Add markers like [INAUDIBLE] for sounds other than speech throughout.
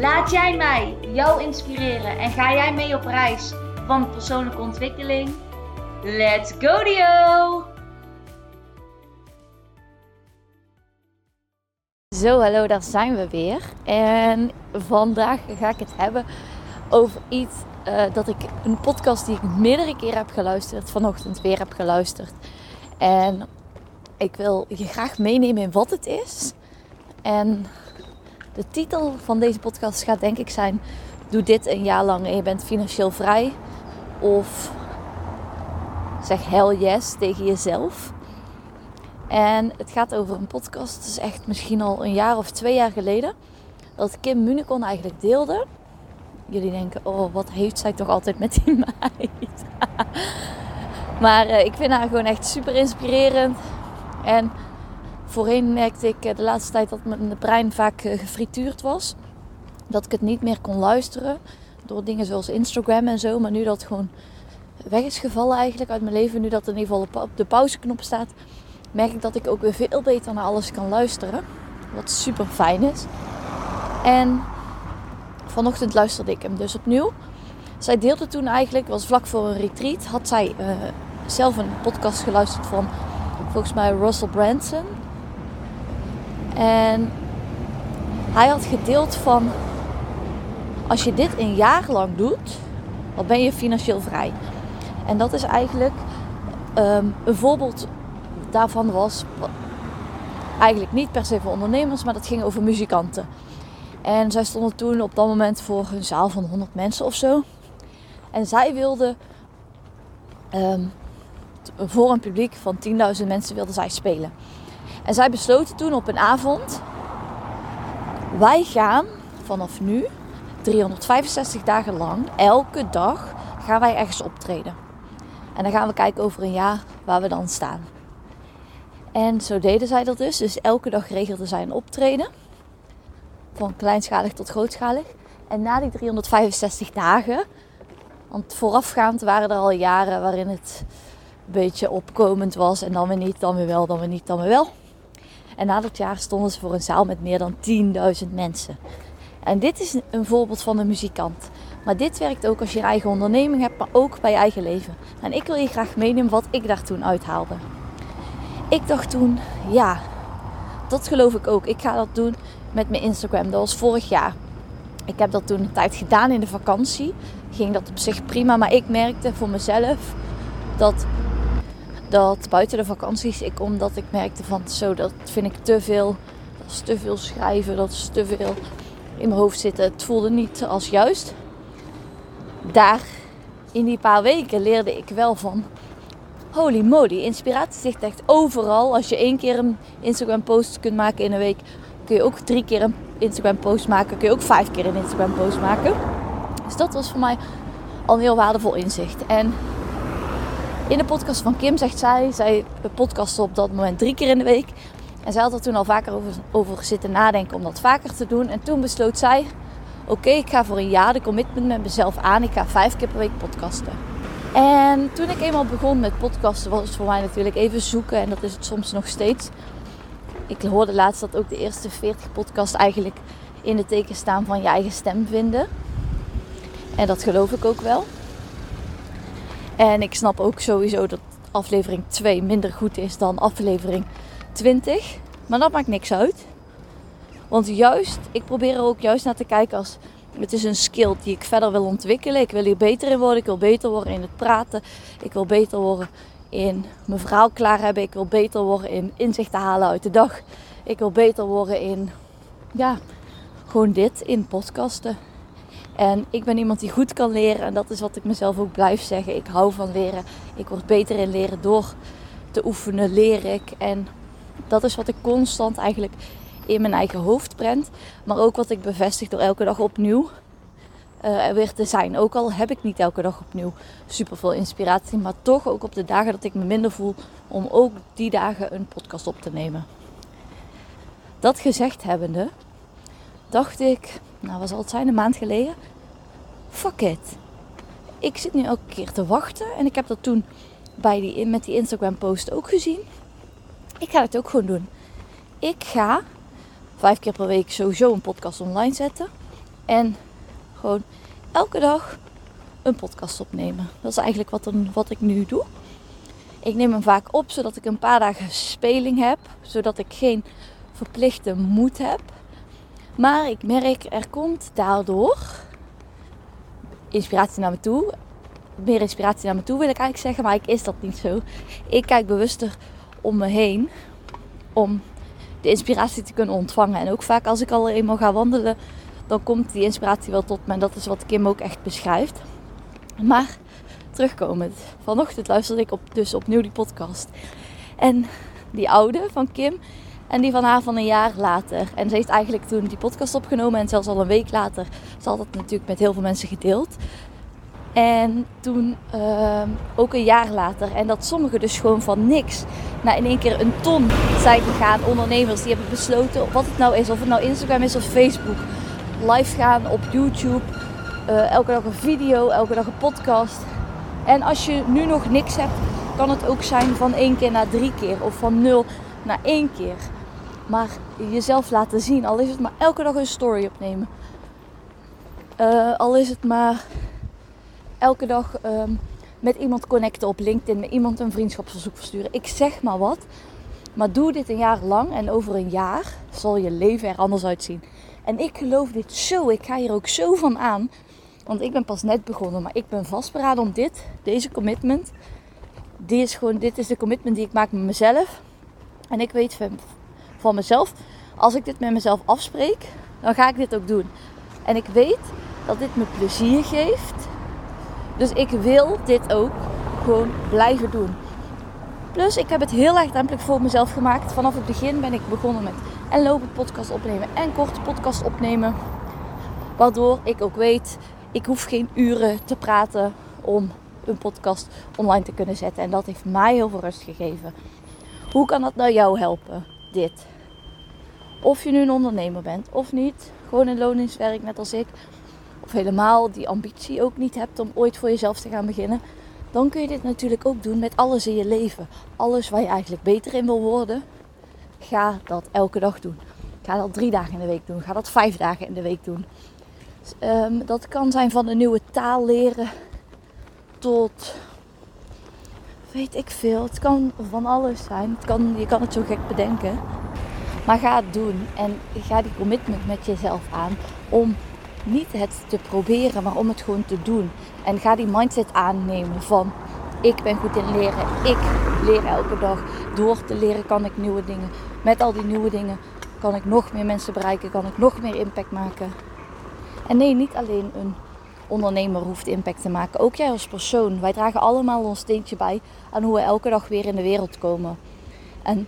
Laat jij mij jou inspireren en ga jij mee op reis van persoonlijke ontwikkeling? Let's go Dio! Zo, hallo, daar zijn we weer. En vandaag ga ik het hebben over iets uh, dat ik een podcast die ik meerdere keren heb geluisterd, vanochtend weer heb geluisterd. En ik wil je graag meenemen in wat het is. En de titel van deze podcast gaat denk ik zijn: Doe dit een jaar lang en je bent financieel vrij. Of zeg hell yes tegen jezelf. En het gaat over een podcast. Het is echt misschien al een jaar of twee jaar geleden. Dat Kim Municon eigenlijk deelde. Jullie denken, oh wat heeft zij toch altijd met die meid. [LAUGHS] maar uh, ik vind haar gewoon echt super inspirerend. En voorheen merkte ik eh, de laatste tijd dat mijn brein vaak eh, gefrituurd was. Dat ik het niet meer kon luisteren. Door dingen zoals Instagram en zo. Maar nu dat gewoon weg is gevallen eigenlijk uit mijn leven. Nu dat in ieder geval op de pauzeknop staat. Merk ik dat ik ook weer veel beter naar alles kan luisteren. Wat super fijn is. En vanochtend luisterde ik hem dus opnieuw. Zij deelde toen eigenlijk, was vlak voor een retreat, had zij uh, zelf een podcast geluisterd van volgens mij Russell Branson. En hij had gedeeld van als je dit een jaar lang doet, dan ben je financieel vrij. En dat is eigenlijk um, een voorbeeld daarvan was eigenlijk niet per se voor ondernemers, maar dat ging over muzikanten. En zij stonden toen op dat moment voor een zaal van 100 mensen of zo. En zij wilden um, voor een publiek van 10.000 mensen wilden zij spelen. En zij besloten toen op een avond: wij gaan vanaf nu 365 dagen lang, elke dag, gaan wij ergens optreden. En dan gaan we kijken over een jaar waar we dan staan. En zo deden zij dat dus. Dus elke dag regelden zij een optreden. Van kleinschalig tot grootschalig. En na die 365 dagen, want voorafgaand waren er al jaren waarin het een beetje opkomend was. En dan weer niet, dan weer wel, dan weer niet, dan weer wel. En na dat jaar stonden ze voor een zaal met meer dan 10.000 mensen. En dit is een voorbeeld van een muzikant. Maar dit werkt ook als je een eigen onderneming hebt, maar ook bij je eigen leven. En ik wil je graag meenemen wat ik daar toen uithaalde. Ik dacht toen, ja, dat geloof ik ook. Ik ga dat doen met mijn Instagram. Dat was vorig jaar. Ik heb dat toen een tijd gedaan in de vakantie. Ging dat op zich prima, maar ik merkte voor mezelf dat, dat buiten de vakanties, ik, omdat ik merkte van zo, dat vind ik te veel. Dat is te veel schrijven, dat is te veel in mijn hoofd zitten. Het voelde niet als juist. Daar in die paar weken leerde ik wel van holy moly, inspiratie zit echt overal. Als je één keer een Instagram post kunt maken in een week, kun je ook drie keer een Instagram post maken. Kun je ook vijf keer een Instagram post maken. Dus dat was voor mij al een heel waardevol inzicht. En in de podcast van Kim zegt zij, zij podcasten op dat moment drie keer in de week. En zij had er toen al vaker over, over zitten nadenken om dat vaker te doen. En toen besloot zij, oké, ik ga voor een jaar de commitment met mezelf aan. Ik ga vijf keer per week podcasten. En toen ik eenmaal begon met podcasten, was het voor mij natuurlijk even zoeken. En dat is het soms nog steeds. Ik hoorde laatst dat ook de eerste 40 podcasts eigenlijk in het teken staan van je eigen stem vinden. En dat geloof ik ook wel. En ik snap ook sowieso dat aflevering 2 minder goed is dan aflevering 20. Maar dat maakt niks uit. Want juist, ik probeer er ook juist naar te kijken als het is een skill die ik verder wil ontwikkelen. Ik wil hier beter in worden. Ik wil beter worden in het praten. Ik wil beter worden in mijn verhaal klaar hebben. Ik wil beter worden in inzichten halen uit de dag. Ik wil beter worden in, ja, gewoon dit, in podcasten. En ik ben iemand die goed kan leren. En dat is wat ik mezelf ook blijf zeggen. Ik hou van leren. Ik word beter in leren door te oefenen, leer ik. En dat is wat ik constant eigenlijk in mijn eigen hoofd prent. Maar ook wat ik bevestig door elke dag opnieuw uh, weer te zijn. Ook al heb ik niet elke dag opnieuw super veel inspiratie. Maar toch ook op de dagen dat ik me minder voel. Om ook die dagen een podcast op te nemen. Dat gezegd hebbende, dacht ik, nou wat zal het zijn, een maand geleden. Fuck it. Ik zit nu elke keer te wachten. En ik heb dat toen bij die, met die Instagram post ook gezien. Ik ga het ook gewoon doen. Ik ga vijf keer per week sowieso een podcast online zetten. En gewoon elke dag een podcast opnemen. Dat is eigenlijk wat, wat ik nu doe. Ik neem hem vaak op zodat ik een paar dagen speling heb. Zodat ik geen verplichte moed heb. Maar ik merk, er komt daardoor inspiratie naar me toe. Meer inspiratie naar me toe wil ik eigenlijk zeggen, maar ik is dat niet zo. Ik kijk bewuster om me heen om de inspiratie te kunnen ontvangen. En ook vaak als ik al eenmaal ga wandelen, dan komt die inspiratie wel tot me. En dat is wat Kim ook echt beschrijft. Maar terugkomend, vanochtend luisterde ik op, dus opnieuw die podcast. En die oude van Kim en die van haar van een jaar later. En ze heeft eigenlijk toen die podcast opgenomen en zelfs al een week later. Ze had het natuurlijk met heel veel mensen gedeeld. En toen ehm, ook een jaar later. En dat sommigen dus gewoon van niks naar in één keer een ton zijn gegaan. Ondernemers die hebben besloten wat het nou is. Of het nou Instagram is of Facebook. Live gaan op YouTube. Uh, elke dag een video, elke dag een podcast. En als je nu nog niks hebt, kan het ook zijn van één keer naar drie keer. Of van nul naar één keer. Maar jezelf laten zien. Al is het maar elke dag een story opnemen. Uh, al is het maar elke dag ehm, met iemand connecten op LinkedIn, met iemand een vriendschapsverzoek versturen. Ik zeg maar wat. Maar doe dit een jaar lang en over een jaar zal je leven er anders uitzien. En ik geloof dit zo. Ik ga hier ook zo van aan. Want ik ben pas net begonnen, maar ik ben vastberaden om dit, deze commitment. Die is gewoon, dit is de commitment die ik maak met mezelf. En ik weet van, van mezelf, als ik dit met mezelf afspreek, dan ga ik dit ook doen. En ik weet dat dit me plezier geeft. Dus ik wil dit ook gewoon blijven doen. Plus, ik heb het heel erg drempelig voor mezelf gemaakt. Vanaf het begin ben ik begonnen met en lopen podcast opnemen en korte podcast opnemen. Waardoor ik ook weet, ik hoef geen uren te praten om een podcast online te kunnen zetten. En dat heeft mij heel veel rust gegeven. Hoe kan dat nou jou helpen? Dit. Of je nu een ondernemer bent of niet. Gewoon een loningswerk net als ik of helemaal die ambitie ook niet hebt om ooit voor jezelf te gaan beginnen, dan kun je dit natuurlijk ook doen met alles in je leven. Alles waar je eigenlijk beter in wil worden, ga dat elke dag doen. Ga dat drie dagen in de week doen. Ga dat vijf dagen in de week doen. Dus, ehm, dat kan zijn van een nieuwe taal leren tot weet ik veel. Het kan van alles zijn. Het kan, je kan het zo gek bedenken. Maar ga het doen en ga die commitment met jezelf aan om niet het te proberen, maar om het gewoon te doen. En ga die mindset aannemen van ik ben goed in leren. Ik leer elke dag. Door te leren kan ik nieuwe dingen. Met al die nieuwe dingen kan ik nog meer mensen bereiken. Kan ik nog meer impact maken. En nee, niet alleen een ondernemer hoeft impact te maken. Ook jij als persoon. Wij dragen allemaal ons steentje bij aan hoe we elke dag weer in de wereld komen. En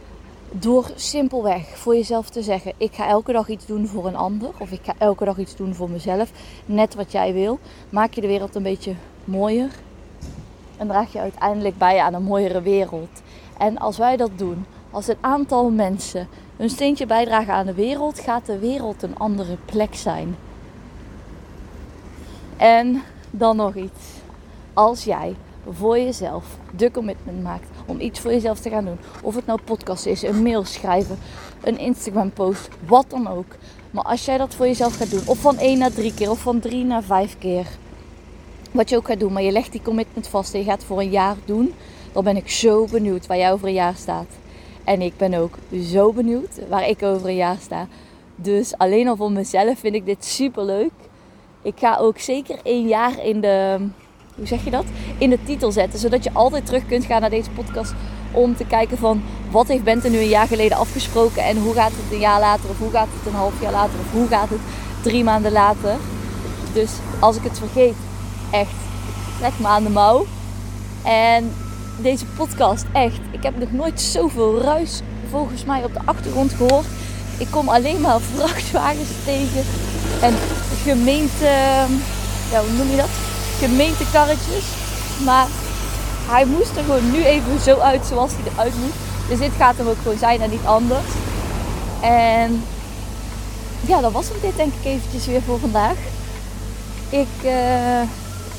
door simpelweg voor jezelf te zeggen: ik ga elke dag iets doen voor een ander. Of ik ga elke dag iets doen voor mezelf. Net wat jij wil. Maak je de wereld een beetje mooier. En draag je uiteindelijk bij aan een mooiere wereld. En als wij dat doen, als een aantal mensen hun steentje bijdragen aan de wereld, gaat de wereld een andere plek zijn. En dan nog iets. Als jij voor jezelf de commitment maakt om iets voor jezelf te gaan doen. Of het nou podcast is, een mail schrijven, een Instagram post, wat dan ook. Maar als jij dat voor jezelf gaat doen, of van 1 naar 3 keer, of van 3 naar 5 keer. Wat je ook gaat doen, maar je legt die commitment vast en je gaat voor een jaar doen. Dan ben ik zo benieuwd waar jij over een jaar staat. En ik ben ook zo benieuwd waar ik over een jaar sta. Dus alleen al voor mezelf vind ik dit super leuk. Ik ga ook zeker één jaar in de hoe zeg je dat? In de titel zetten. Zodat je altijd terug kunt gaan naar deze podcast om te kijken van wat heeft Bente nu een jaar geleden afgesproken en hoe gaat het een jaar later of hoe gaat het een half jaar later of hoe gaat het drie maanden later. Dus als ik het vergeet, echt, trek me aan de mouw. En deze podcast, echt, ik heb nog nooit zoveel ruis volgens mij op de achtergrond gehoord. Ik kom alleen maar [LAUGHS] vrachtwagens tegen en gemeente, ja, hoe noem je dat? Gemeentekarretjes. Maar hij moest er gewoon nu even zo uit zoals hij eruit moet. Dus dit gaat hem ook gewoon zijn en niet anders. En ja, dat was hem dit denk ik eventjes weer voor vandaag. Ik uh,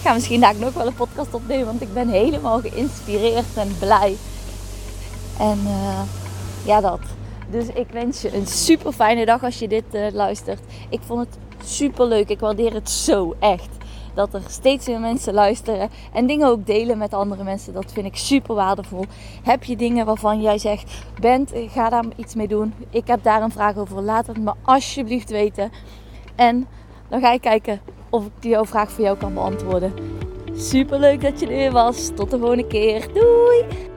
ga misschien daar nog wel een podcast opnemen, want ik ben helemaal geïnspireerd en blij. En uh, ja, dat. Dus ik wens je een super fijne dag als je dit uh, luistert. Ik vond het super leuk. Ik waardeer het zo echt. Dat er steeds meer mensen luisteren en dingen ook delen met andere mensen. Dat vind ik super waardevol. Heb je dingen waarvan jij zegt: Bent, ga daar iets mee doen. Ik heb daar een vraag over. Laat het me alsjeblieft weten. En dan ga ik kijken of ik jouw vraag voor jou kan beantwoorden. Super leuk dat je er weer was. Tot de volgende keer. Doei!